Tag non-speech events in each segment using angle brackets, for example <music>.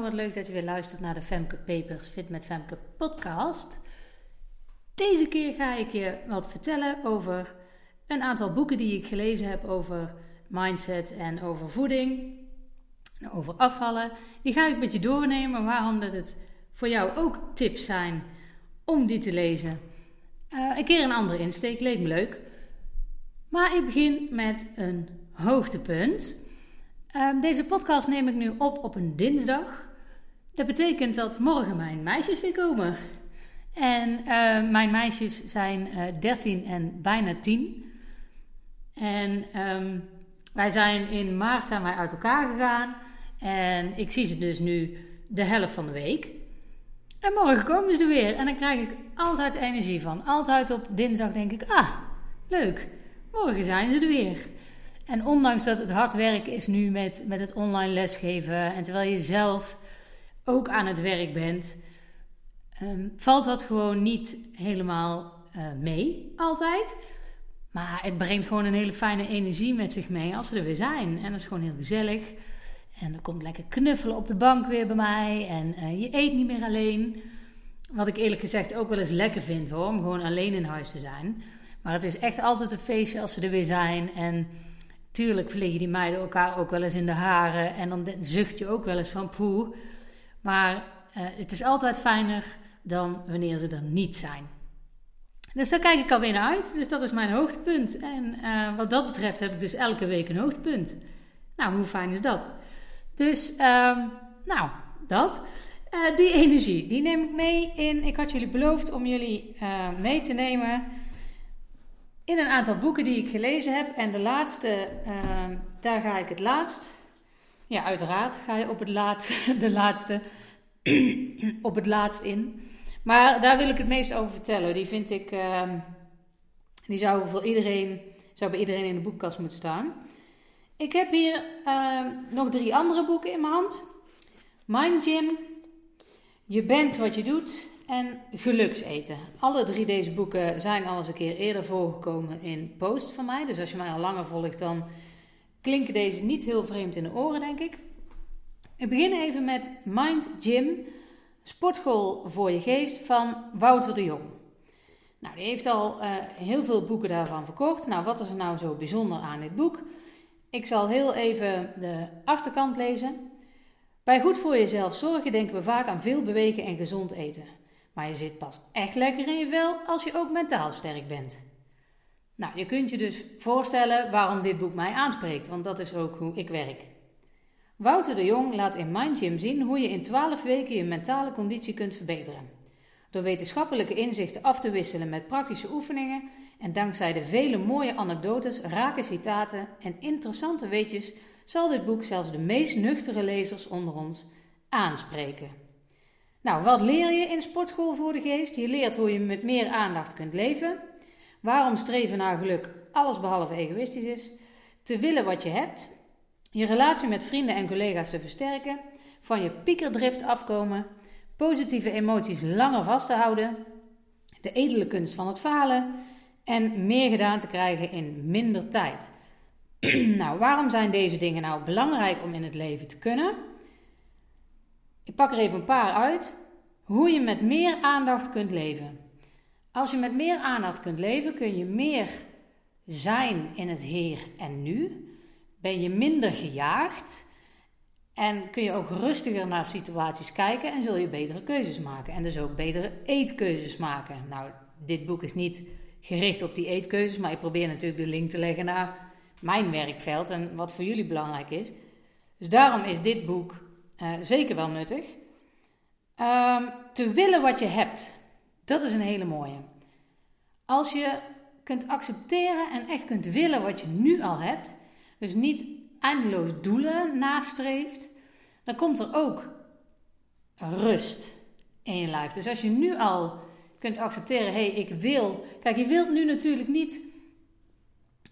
Wat leuk dat je weer luistert naar de Femke Papers Fit met Femke podcast. Deze keer ga ik je wat vertellen over een aantal boeken die ik gelezen heb over mindset en over voeding, over afvallen. Die ga ik met je doornemen waarom dat het voor jou ook tips zijn om die te lezen. Uh, een keer een andere insteek, leek me leuk. Maar ik begin met een hoogtepunt. Ehm, deze podcast neem ik nu op op een dinsdag. Dat betekent dat morgen mijn meisjes weer komen. En ehm, mijn meisjes zijn uh, eh, 13 en bijna 10. En ehm, wij zijn in maart zijn wij uit elkaar gegaan. En ik zie ze dus nu de helft van de week. En morgen komen ze er weer. En dan krijg ik altijd energie van. Altijd op dinsdag denk ik, ah, leuk. Morgen zijn ze er weer. En ondanks dat het hard werken is nu met, met het online lesgeven en terwijl je zelf ook aan het werk bent, ehm, valt dat gewoon niet helemaal uh, mee altijd. Maar het brengt gewoon een hele fijne energie met zich mee als ze er weer zijn. En dat is gewoon heel gezellig. En er komt lekker knuffelen op de bank weer bij mij. En uh, je eet niet meer alleen. Wat ik eerlijk gezegd ook wel eens lekker vind hoor, om gewoon alleen in huis te zijn. Maar het is echt altijd een feestje als ze er weer zijn. En Tuurlijk vliegen die meiden elkaar ook wel eens in de haren en dan zucht je ook wel eens van poe. Maar uh, het is altijd fijner dan wanneer ze er niet zijn. Dus daar kijk ik alweer naar uit. Dus dat is mijn hoogtepunt. En uh, wat dat betreft heb ik dus elke week een hoogtepunt. Nou, hoe fijn is dat? Dus, uh, nou, dat. Uh, die energie, die neem ik mee in. Ik had jullie beloofd om jullie mee te nemen in een aantal boeken die ik gelezen heb. En de laatste, ehm, daar ga ik het laatst. Ja, uiteraard ga je op het laatste, <laughs> de laatste, <clears throat> op het laatst in. Maar daar wil ik het meest over vertellen. Die vind ik, uh, die zou voor iedereen, zou bij iedereen in de boekkast moeten staan. Ik heb hier uh, nog drie andere boeken in mijn hand. Mind Gym, Je bent wat je doet en Gelukseten. Alle drie deze boeken zijn al eens een keer eerder voorgekomen in post van mij. Dus als je mij al langer volgt, dan klinken deze niet heel vreemd in de oren, denk ik. Ik begin even met Mind Gym, sportschool voor je geest van Wouter de Jong. Nou, die heeft al uh, heel veel boeken daarvan verkocht. Nou, wat is er nou zo bijzonder aan dit boek? Ik zal heel even de achterkant lezen. Bij goed voor jezelf zorgen denken we vaak aan veel bewegen en gezond eten. Maar je zit pas echt lekker in je vel als je ook mentaal sterk bent. Nou, je kunt je dus voorstellen waarom dit boek mij aanspreekt, want dat is ook hoe ik werk. Wouter de Jong laat in Mind Gym zien hoe je in 12 weken je mentale conditie kunt verbeteren. Door wetenschappelijke inzichten af te wisselen met praktische oefeningen en dankzij de vele mooie anekdotes, rake citaten en interessante weetjes zal dit boek zelfs de meest nuchtere lezers onder ons aanspreken. Nou, wat leer je in Sportschool voor de Geest? Je leert hoe je met meer aandacht kunt leven. Waarom streven naar geluk alles behalve egoïstisch is. Te willen wat je hebt. Je relatie met vrienden en collega's te versterken. Van je piekerdrift afkomen. Positieve emoties langer vast te houden. De edele kunst van het falen. En meer gedaan te krijgen in minder tijd. <clears throat> nou, waarom zijn deze dingen nou belangrijk om in het leven te kunnen? Ik pak er even een paar uit. Hoe je met meer aandacht kunt leven. Als je met meer aandacht kunt leven, kun je meer zijn in het hier en nu. Ben je minder gejaagd. En kun je ook rustiger naar situaties kijken en zul je betere keuzes maken. En dus ook betere eetkeuzes maken. Nou, dit boek is niet gericht op die eetkeuzes, maar ik probeer natuurlijk de link te leggen naar mijn werkveld en wat voor jullie belangrijk is. Dus daarom is dit boek uh, zeker wel nuttig. Um, te willen wat je hebt. Dat is een hele mooie. Als je kunt accepteren en echt kunt willen wat je nu al hebt, dus niet eindeloos doelen nastreeft, dan komt er ook rust in je lijf. Dus als je nu al kunt accepteren, hé, hey, ik wil. Kijk, je wilt nu natuurlijk niet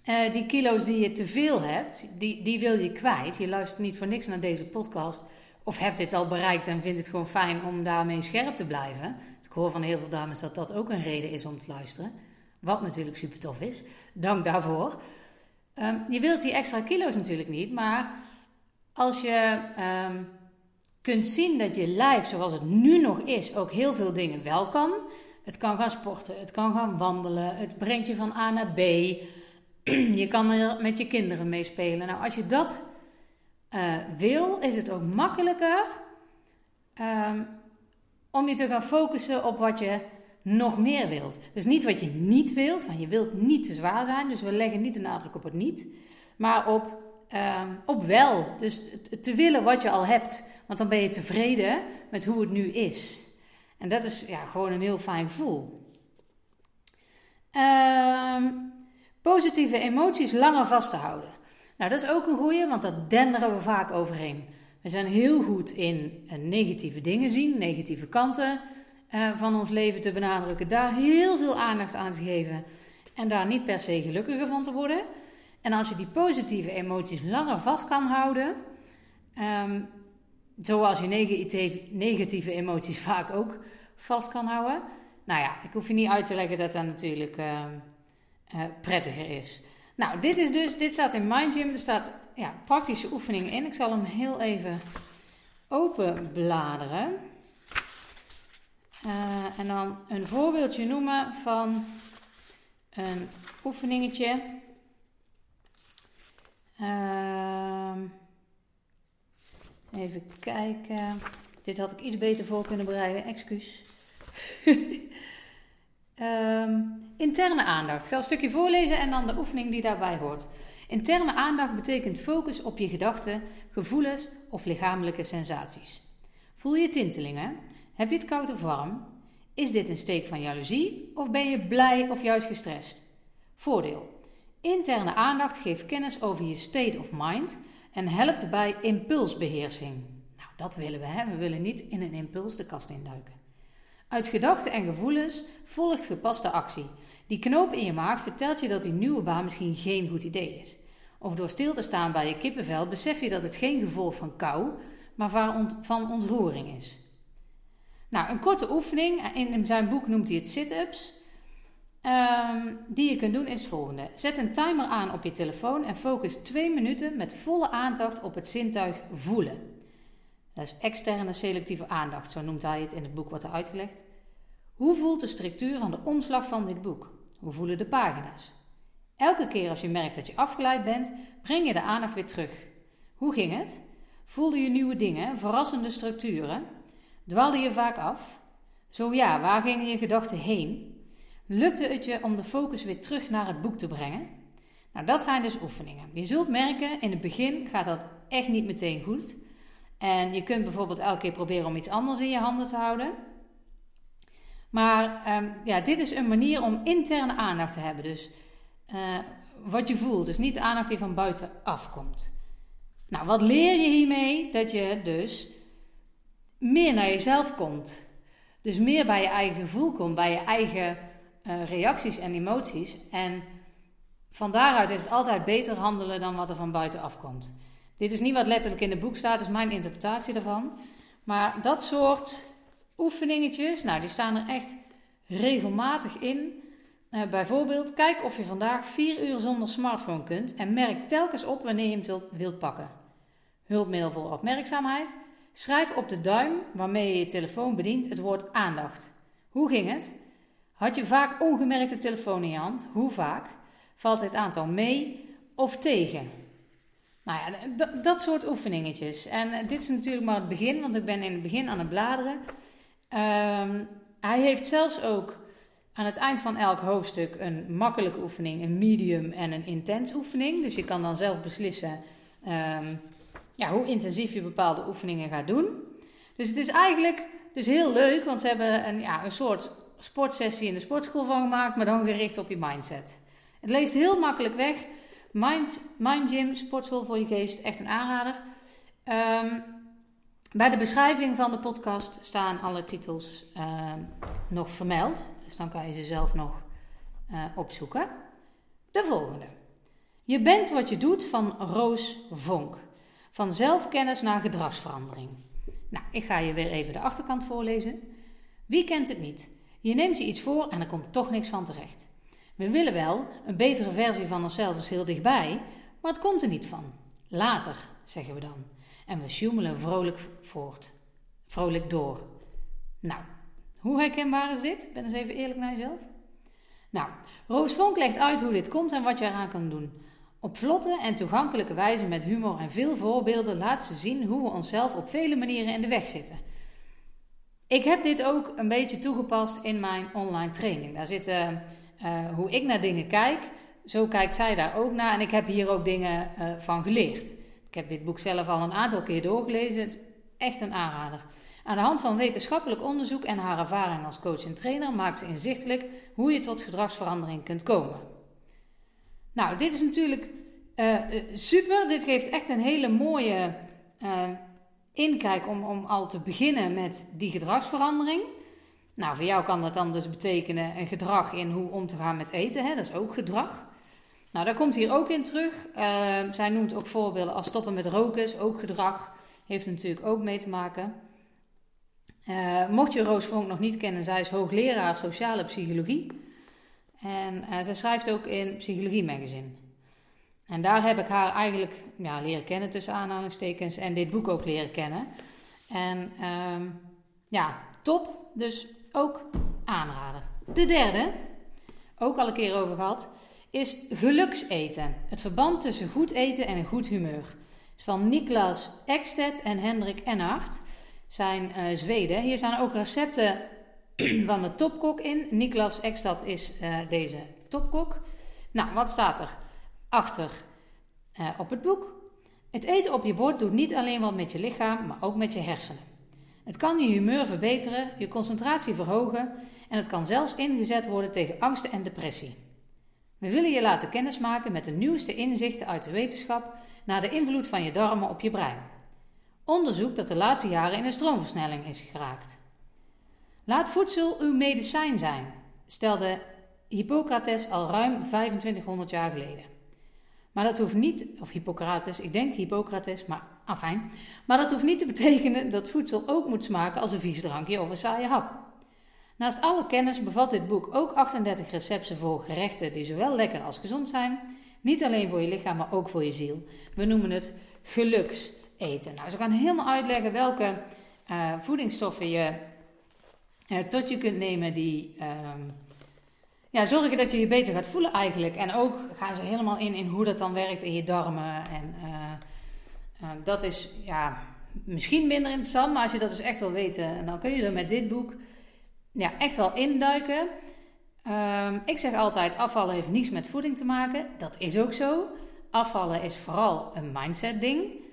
uh, die kilo's die je te veel hebt, die, die wil je kwijt. Je luistert niet voor niks naar deze podcast of heb dit al bereikt en vindt het gewoon fijn om daarmee scherp te blijven. Hoor van heel veel dames dat dat ook een reden is om te luisteren. Wat natuurlijk super tof is. Dank daarvoor. Um, je wilt die extra kilo's natuurlijk niet, maar als je um, kunt zien dat je lijf, zoals het nu nog is, ook heel veel dingen wel kan. Het kan gaan sporten, het kan gaan wandelen, het brengt je van A naar B. <clears throat> je kan er met je kinderen mee spelen. Nou, als je dat uh, wil, is het ook makkelijker um, om je te gaan focussen op wat je nog meer wilt. Dus niet wat je niet wilt, want je wilt niet te zwaar zijn, dus we leggen niet de nadruk op het niet, maar op, um, op wel. Dus te willen wat je al hebt, want dan ben je tevreden met hoe het nu is. En dat is ja, gewoon een heel fijn gevoel. Um, positieve emoties langer vast te houden. Nou, dat is ook een goeie, want dat denderen we vaak overheen. We zijn heel goed in uh, negatieve dingen zien, negatieve kanten uh, van ons leven te benadrukken, daar heel veel aandacht aan te geven en daar niet per se gelukkiger van te worden. En als je die positieve emoties langer vast kan houden, um, zoals je negatieve, emoties <laughs> vaak ook vast kan houden. Nou ja, ik hoef je niet uit te leggen dat dat natuurlijk uh, uh, prettiger is. Nou, dit is dus, dit staat in MindGym. Er staat ja, praktische oefeningen in. Ik zal hem heel even open bladeren. Uh, en dan een voorbeeldje noemen van een oefeningetje. Uh, even kijken. Dit had ik iets beter voor kunnen bereiden, excuus. um, <laughs> interne aandacht. Ik zal een stukje voorlezen en dan de oefening die daarbij hoort. Interne aandacht betekent focus op je gedachten, gevoelens of lichamelijke sensaties. Voel je tintelingen? Heb je het koud of warm? Is dit een steek van jaloezie of ben je blij of juist gestrest? Voordeel. Interne aandacht geeft kennis over je state of mind en helpt bij impulsbeheersing. Nou, dat willen we, hè? We willen niet in een impuls de kast induiken. Uit gedachten en gevoelens volgt gepaste actie. Die knoop in je maag vertelt je dat die nieuwe baan misschien geen goed idee is. Of door stil te staan bij je kippenvel besef je dat het geen gevolg van kou, maar van ontroering is. Nou, een korte oefening, in zijn boek noemt hij het sit-ups, um, die je kunt doen is het volgende. Zet een timer aan op je telefoon en focus twee minuten met volle aandacht op het zintuig voelen. Dat is externe selectieve aandacht, zo noemt hij het in het boek wat er uitgelegd. Hoe voelt de structuur van de omslag van dit boek? Hoe voelen de pagina's? Elke keer als je merkt dat je afgeleid bent, breng je de aandacht weer terug. Hoe ging het? Voelde je nieuwe dingen, verrassende structuren? Dwaalde je vaak af? Zo ja, waar gingen je gedachten heen? Lukte het je om de focus weer terug naar het boek te brengen? Nou, dat zijn dus oefeningen. Je zult merken, in het begin gaat dat echt niet meteen goed. En je kunt bijvoorbeeld elke keer proberen om iets anders in je handen te houden. Maar um, ja, dit is een manier om interne aandacht te hebben. Dus uh, wat je voelt, dus niet de aandacht die van buiten afkomt. Nou, wat leer je hiermee? Dat je dus meer naar jezelf komt. Dus meer bij je eigen gevoel komt, bij je eigen uh, reacties en emoties. En van daaruit is het altijd beter handelen dan wat er van buiten afkomt. Dit is niet wat letterlijk in het boek staat, is mijn interpretatie daarvan. Maar dat soort oefeningetjes, nou, die staan er echt regelmatig in. Uh, bijvoorbeeld, kijk of je vandaag 4 uur zonder smartphone kunt en merk telkens op wanneer je hem wilt, wilt pakken. Hulpmiddel voor opmerkzaamheid. Schrijf op de duim waarmee je je telefoon bedient het woord aandacht. Hoe ging het? Had je vaak ongemerkt de telefoon in je hand? Hoe vaak? Valt het aantal mee of tegen? Nou ja, dat soort oefeningetjes. En eh, dit is natuurlijk maar het begin, want ik ben in het begin aan het bladeren. Um, hij heeft zelfs ook aan het eind van elk hoofdstuk een makkelijke oefening, een medium en een intens oefening. Dus je kan dan zelf beslissen um, ja, hoe intensief je bepaalde oefeningen gaat doen. Dus het is eigenlijk het is heel leuk, want ze hebben een, ja, een soort sportsessie in de sportschool van gemaakt, maar dan gericht op je mindset. Het leest heel makkelijk weg. Mind, Mind Gym, sportschool voor je geest, echt een aanrader. Um, bij de beschrijving van de podcast staan alle titels uh, nog vermeld. Dus dan kan je ze zelf nog uh, opzoeken. De volgende. Je bent wat je doet van Roos Vonk. Van zelfkennis naar gedragsverandering. Nou, ik ga je weer even de achterkant voorlezen. Wie kent het niet? Je neemt je iets voor en er komt toch niks van terecht. We willen wel, een betere versie van onszelf is heel dichtbij, maar het komt er niet van. Later, zeggen we dan. En we sjoemelen vrolijk voort. vrolijk door. Nou, hoe herkenbaar is dit? Ben eens even eerlijk naar jezelf. Nou, Roos Vonk legt uit hoe dit komt en wat je eraan kan doen. Op vlotte en toegankelijke wijze met humor en veel voorbeelden laat ze zien hoe we onszelf op vele manieren in de weg zitten. Ik heb dit ook een beetje toegepast in mijn online training. Daar zitten uh, hoe ik naar dingen kijk, zo kijkt zij daar ook naar en ik heb hier ook dingen uh, van geleerd. Ik heb dit boek zelf al een aantal keer doorgelezen. Het is echt een aanrader. Aan de hand van wetenschappelijk onderzoek en haar ervaring als coach en trainer maakt ze inzichtelijk hoe je tot gedragsverandering kunt komen. Nou, dit is natuurlijk uh, super. Dit geeft echt een hele mooie uh, inkijk om, om al te beginnen met die gedragsverandering. Nou, voor jou kan dat dan dus betekenen een gedrag in hoe om te gaan met eten. Hè? Dat is ook gedrag. Nou, daar komt hier ook in terug. Zij noemt ook voorbeelden als stoppen met roken is ook gedrag. Heeft natuurlijk ook mee te maken. Uh, mocht je Roos Vonk nog niet kennen, zij is hoogleraar sociale psychologie. En uh, zij schrijft ook in Psychologie Magazine. En daar heb ik haar eigenlijk ja, leren kennen tussen aanhalingstekens en dit boek ook leren kennen. En uh, ja, top. Dus ook aanraden. De derde, ook al een keer over gehad, is gelukseten. Het verband tussen goed eten en een goed humeur. is van Niklas Ekstedt en Hendrik Enhart zijn uh, Zweden. Hier staan ook recepten <clears throat> van de topkok in. Niklas Ekstad is uh, deze topkok. Nou, wat staat er achter uh, op het boek? Het eten op je bord doet niet alleen wat met je lichaam, maar ook met je hersenen. Het kan je humeur verbeteren, je concentratie verhogen en het kan zelfs ingezet worden tegen angsten en depressie. We willen je laten kennismaken met de nieuwste inzichten uit de wetenschap naar de invloed van je darmen op je brein. Onderzoek dat de laatste jaren in een stroomversnelling is geraakt. Laat voedsel uw medicijn zijn, stelde Hippocrates al ruim 2500 jaar geleden. Maar dat hoeft niet, of Hippocrates, ik denk Hippocrates, maar afijn. Maar dat hoeft niet te betekenen dat voedsel ook moet smaken als een vies drankje of een saaie hap. Naast alle kennis bevat dit boek ook 38 recepten voor gerechten die zowel lekker als gezond zijn. Niet alleen voor je lichaam, maar ook voor je ziel. We noemen het gelukseten. Nou, ze gaan helemaal uitleggen welke uh, voedingsstoffen je uh, tot je kunt nemen die uh, ja, zorgen dat je je beter gaat voelen eigenlijk. En ook gaan ze helemaal in in hoe dat dan werkt in je darmen. En uh, dat is ja, misschien minder interessant, maar als je dat dus echt wil weten, dan kun je er met dit boek ja, echt wel induiken. Um, ik zeg altijd: afvallen heeft niets met voeding te maken. Dat is ook zo. Afvallen is vooral een mindset ding.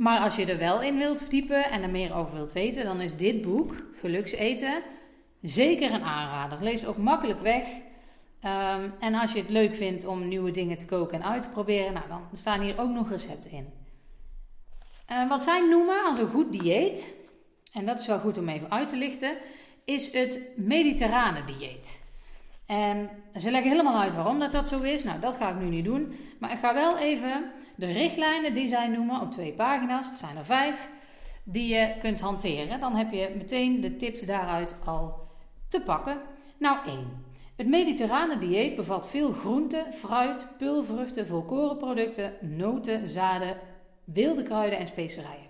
Maar als je er wel in wilt verdiepen en er meer over wilt weten, dan is dit boek, Gelukseten, zeker een aanrader. Lees ook makkelijk weg. Um, en als je het leuk vindt om nieuwe dingen te koken en uit te proberen, nou, dan staan hier ook nog recepten in. Uh, wat zij noemen als een goed dieet, en dat is wel goed om even uit te lichten, is het mediterrane dieet. En ze leggen helemaal uit waarom dat, dat zo is. Nou, dat ga ik nu niet doen. Maar ik ga wel even de richtlijnen die zij noemen op twee pagina's, het zijn er vijf, die je kunt hanteren. Dan heb je meteen de tips daaruit al te pakken. Nou, 1. Het mediterrane dieet bevat veel groenten, fruit, pulvruchten, volkorenproducten, noten, zaden, wilde kruiden en specerijen.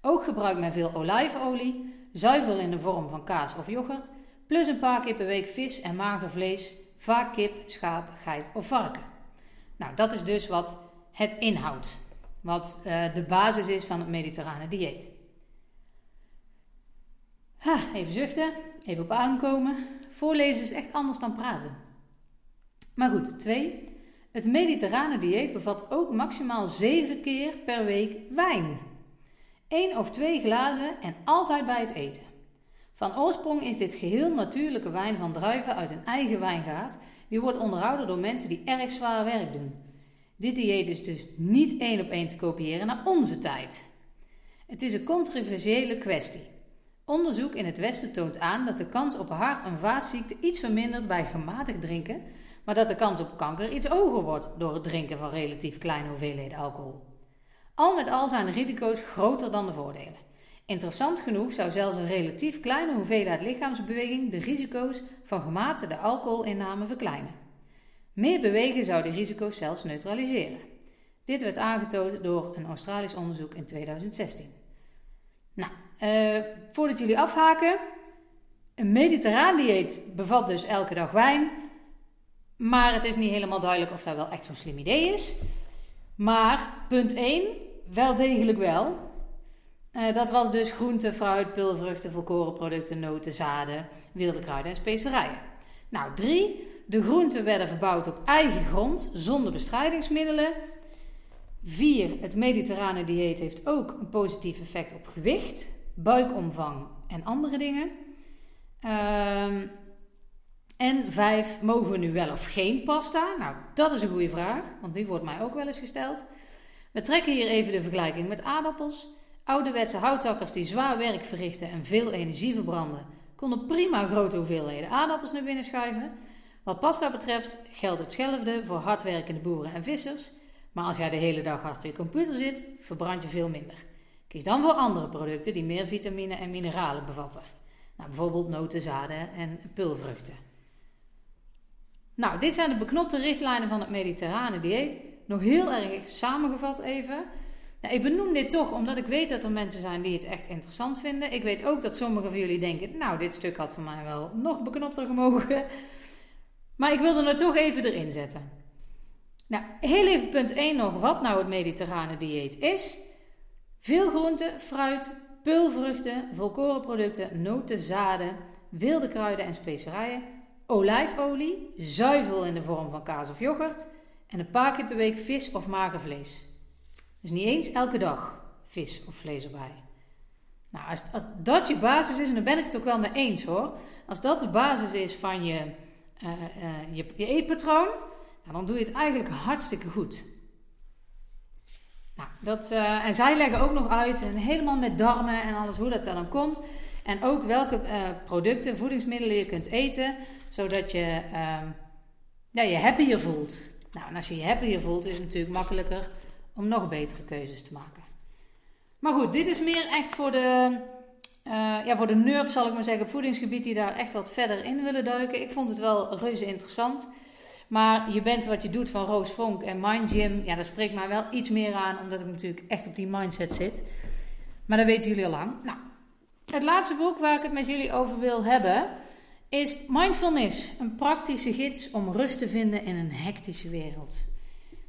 Ook gebruikt men veel olijfolie, zuivel in de vorm van kaas of yoghurt, plus een paar keer per week vis en mager vlees, vaak kip, schaap, geit of varken. Nou, dat is dus wat het inhoudt, wat uh, de basis is van het mediterrane dieet. Ha, even zuchten, even op adem komen. Voorlezen is echt anders dan praten. Maar goed, twee. Het mediterrane dieet bevat ook maximaal zeven keer per week wijn. Eén of twee glazen en altijd bij het eten. Van oorsprong is dit geheel natuurlijke wijn van druiven uit een eigen wijngaard. Die wordt onderhouden door mensen die erg zwaar werk doen. Dit dieet is dus niet één op één te kopiëren naar onze tijd. Het is een controversiële kwestie. Onderzoek in het Westen toont aan dat de kans op hart- en vaatziekte iets vermindert bij gematigd drinken, maar dat de kans op kanker iets hoger wordt door het drinken van relatief kleine hoeveelheden alcohol. Al met al zijn de risico's groter dan de voordelen. Interessant genoeg zou zelfs een relatief kleine hoeveelheid lichaamsbeweging de risico's van gematigde alcoholinname verkleinen. Meer bewegen zou die risico's zelfs neutraliseren. Dit werd aangetoond door een Australisch onderzoek in 2016. Nou, uh, voordat jullie afhaken, een mediterraan dieet bevat dus elke dag wijn. Maar het is niet helemaal duidelijk of dat wel echt zo'n slim idee is. Maar punt 1, wel degelijk wel. Uh, dat was dus groente, fruit, pulvruchten, volkorenproducten, noten, zaden, wilde kruiden en specerijen. Nou, 3. De groenten werden verbouwd op eigen grond, zonder bestrijdingsmiddelen. 4. Het mediterrane dieet heeft ook een positief effect op gewicht, buikomvang en andere dingen. Um, en 5. Mogen we nu wel of geen pasta? Nou, dat is een goede vraag, want die wordt mij ook wel eens gesteld. We trekken hier even de vergelijking met aardappels. Ouderwetse houtakkers die zwaar werk verrichten en veel energie verbranden, konden prima grote hoeveelheden aardappels naar binnen schuiven. Wat pasta betreft geldt hetzelfde voor hardwerkende boeren en vissers. Maar als jij de hele dag achter je computer zit, verbrand je veel minder. Kies dan voor andere producten die meer vitamine en mineralen bevatten. Nou, bijvoorbeeld noten, zaden en pulvruchten. Nou, dit zijn de beknopte richtlijnen van het mediterrane dieet. Nog heel erg samengevat even. Nou, ik benoem dit toch omdat ik weet dat er mensen zijn die het echt interessant vinden. Ik weet ook dat sommigen van jullie denken, nou, dit stuk had voor mij wel nog beknopter gemogen. Maar ik wilde er toch even erin zetten. Nou, heel even punt 1 nog, wat nou het mediterrane dieet is. Veel groenten, fruit, pulvruchten, volkorenproducten, noten, zaden, wilde kruiden en specerijen, olijfolie, zuivel in de vorm van kaas of yoghurt en een paar keer per week vis of mager vlees. Dus niet eens elke dag vis of vlees erbij. Nou, als, als dat je basis is, en daar ben ik het ook wel mee eens hoor. Als dat de basis is van je, uh, uh, je, je, eetpatroon, nou, dan doe je het eigenlijk hartstikke goed. Nou, dat, uh, en zij leggen ook nog uit, en helemaal met darmen en alles, hoe dat dan komt. En ook welke producten, voedingsmiddelen je kunt eten, zodat je ehm, ja, je happier voelt. Nou, en als je je happier voelt, is het natuurlijk makkelijker om nog betere keuzes te maken. Maar goed, dit is meer echt voor de, uh, ja, voor de nerds, zal ik maar zeggen, op voedingsgebied die daar echt wat verder in willen duiken. Ik vond het wel reuze interessant. Maar je bent wat je doet van Roos Vonk en Mind Gym, ja, daar spreekt mij wel iets meer aan, omdat ik natuurlijk echt op die mindset zit. Maar dat weten jullie al lang. Nou, het laatste boek waar ik het met jullie over wil hebben is Mindfulness, een praktische gids om rust te vinden in een hectische wereld.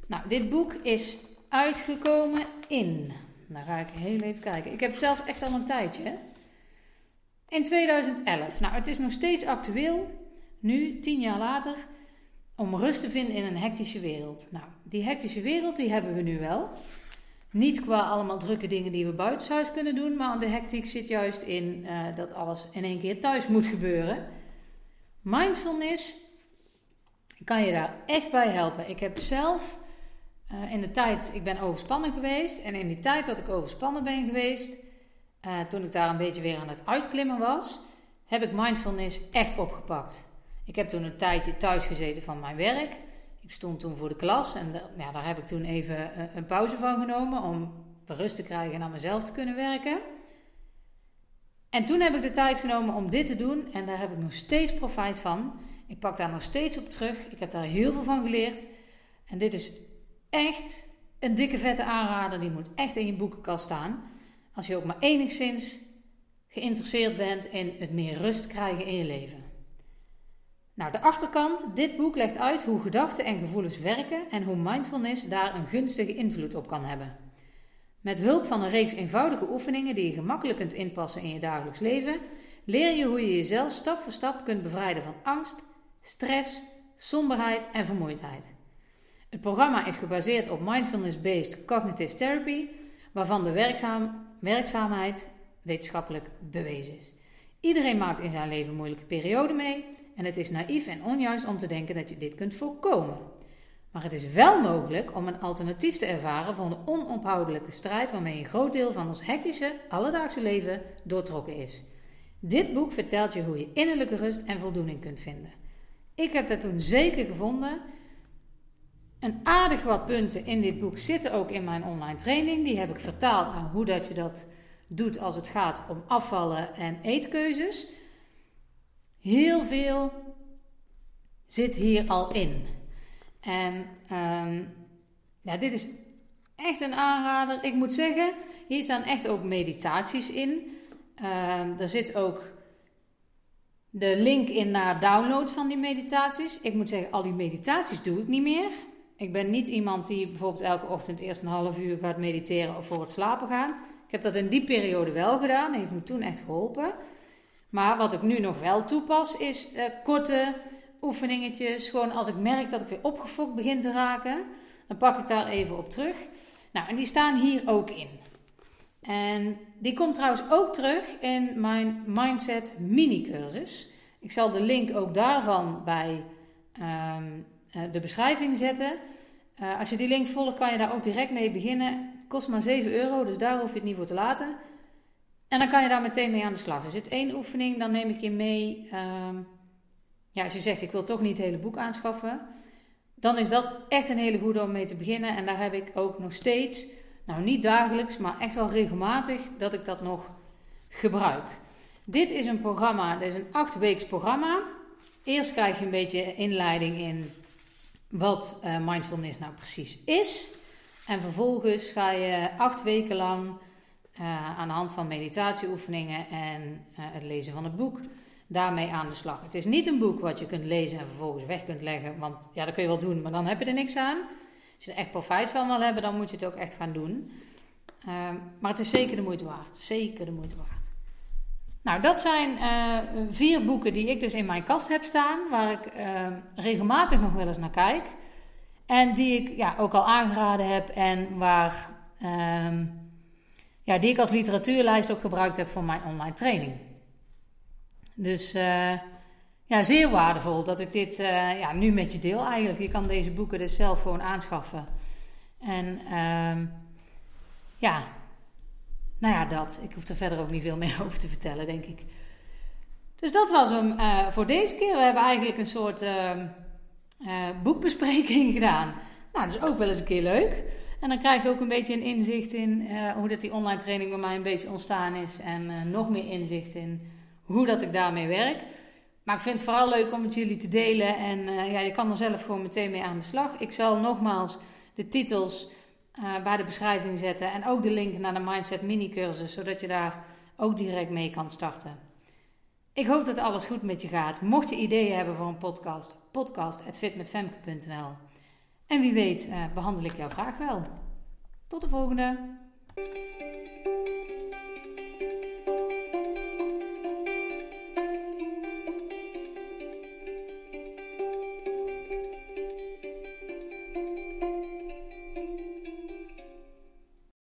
Nou, dit boek is uitgekomen in. Dan ga ik heel even kijken. Ik heb zelf echt al een tijdje. In 2011. Nou, het is nog steeds actueel. Nu, tien jaar later. Om rust te vinden in een hectische wereld. Nou, die hectische wereld die hebben we nu wel. Niet qua allemaal drukke dingen die we buitenshuis kunnen doen. Maar de hectiek zit juist in uh, dat alles in één keer thuis moet gebeuren. Mindfulness kan je daar echt bij helpen. Ik heb zelf uh, in de tijd, ik ben overspannen geweest. En in die tijd dat ik overspannen ben geweest, uh, toen ik daar een beetje weer aan het uitklimmen was, heb ik mindfulness echt opgepakt. Ik heb toen een tijdje thuis gezeten van mijn werk. Ik stond toen voor de klas en daar heb ik toen even een, een pauze van genomen om rust te krijgen en aan mezelf te kunnen werken. En toen heb ik de tijd genomen om dit te doen en daar heb ik nog steeds profijt van. Ik pak daar nog steeds op terug. Ik heb daar heel veel van geleerd. En dit is echt een dikke vette aanrader. Die moet echt in je boekenkast staan. Als je ook maar enigszins geïnteresseerd bent in het meer rust krijgen in je leven. Nou, de achterkant. Dit boek legt uit hoe gedachten en gevoelens werken en hoe mindfulness daar een gunstige invloed op kan hebben. Met hulp van een reeks eenvoudige oefeningen die je gemakkelijk kunt inpassen in je dagelijks leven, leer je hoe je jezelf stap voor stap kunt bevrijden van angst, stress, somberheid en vermoeidheid. Het programma is gebaseerd op mindfulness-based cognitive therapy, waarvan de werkzaam, werkzaamheid wetenschappelijk bewezen is. Iedereen maakt in zijn leven moeilijke perioden mee en het is naïef en onjuist om te denken dat je dit kunt voorkomen. Maar het is wel mogelijk om een alternatief te ervaren van de onophoudelijke strijd waarmee een groot deel van ons hectische, alledaagse leven doortrokken is. Dit boek vertelt je hoe je innerlijke rust en voldoening kunt vinden. Ik heb dat toen zeker gevonden. Een aardig wat punten in dit boek zitten ook in mijn online training. Die heb ik vertaald naar hoe dat je dat doet als het gaat om afvallen en eetkeuzes. Heel veel zit hier al in. En um, ja, dit is echt een aanrader. Ik moet zeggen, hier staan echt ook meditaties in. Uh, er zit ook de link in naar download van die meditaties. Ik moet zeggen, al die meditaties doe ik niet meer. Ik ben niet iemand die bijvoorbeeld elke ochtend eerst een half uur gaat mediteren of voor het slapen gaan. Ik heb dat in die periode wel gedaan, heeft me toen echt geholpen. Maar wat ik nu nog wel toepas is uh, korte oefeningetjes. Gewoon als ik merk dat ik weer opgefokt begin te raken, dan pak ik daar even op terug. Nou, en die staan hier ook in. En die komt trouwens ook terug in mijn Mindset mini-cursus. Ik zal de link ook daarvan bij um, de beschrijving zetten. Uh, als je die link volgt, kan je daar ook direct mee beginnen. Kost maar 7 euro, dus daar hoef je het niet voor te laten. En dan kan je daar meteen mee aan de slag. Er zit één oefening, dan neem ik je mee. Um, ja, als je zegt, ik wil toch niet het hele boek aanschaffen, dan is dat echt een hele goede om mee te beginnen. En daar heb ik ook nog steeds, nou niet dagelijks, maar echt wel regelmatig, dat ik dat nog gebruik. Dit is een programma, dit is een acht weeks programma. Eerst krijg je een beetje inleiding in wat uh, mindfulness nou precies is. En vervolgens ga je acht weken lang uh, aan de hand van meditatieoefeningen en uh, het lezen van het boek daarmee aan de slag. Het is niet een boek wat je kunt lezen en vervolgens weg kunt leggen, want ja, dat kun je wel doen, maar dan heb je er niks aan. Als je er echt profijt van wil hebben, dan moet je het ook echt gaan doen. Uh, maar het is zeker de moeite waard. Zeker de moeite waard. Nou, dat zijn uh, vier boeken die ik dus in mijn kast heb staan, waar ik uh, regelmatig nog wel eens naar kijk. En die ik ja, ook al aangeraden heb en waar, uh, ja, die ik als literatuurlijst ook gebruikt heb voor mijn online training. Dus uh, ja, zeer waardevol dat ik dit ja, nu met je deel eigenlijk. Je kan deze boeken dus zelf gewoon aanschaffen. En uh, ja, nou ja, dat. Ik hoef er verder ook niet veel meer <laughs> over te vertellen, denk ik. Dus dat was hem uh, voor deze keer. We hebben eigenlijk een soort ehm, boekbespreking <laughs> gedaan. Nou, dat is ook wel eens een keer leuk. En dan krijg je ook een beetje een inzicht in hoe dat die online training bij mij een beetje ontstaan is. En nog meer inzicht in hoe dat ik daarmee werk. Maar ik vind het vooral leuk om met jullie te delen. En ja, je kan er zelf gewoon meteen mee aan de slag. Ik zal nogmaals de titels uh, bij de beschrijving zetten. En ook de link naar de Mindset mini cursus. Zodat je daar ook direct mee kan starten. Ik hoop dat alles goed met je gaat. Mocht je ideeën hebben voor een podcast, podcast.fitmetfemke.nl. En wie weet uh, behandel ik jouw vraag wel. Tot de volgende!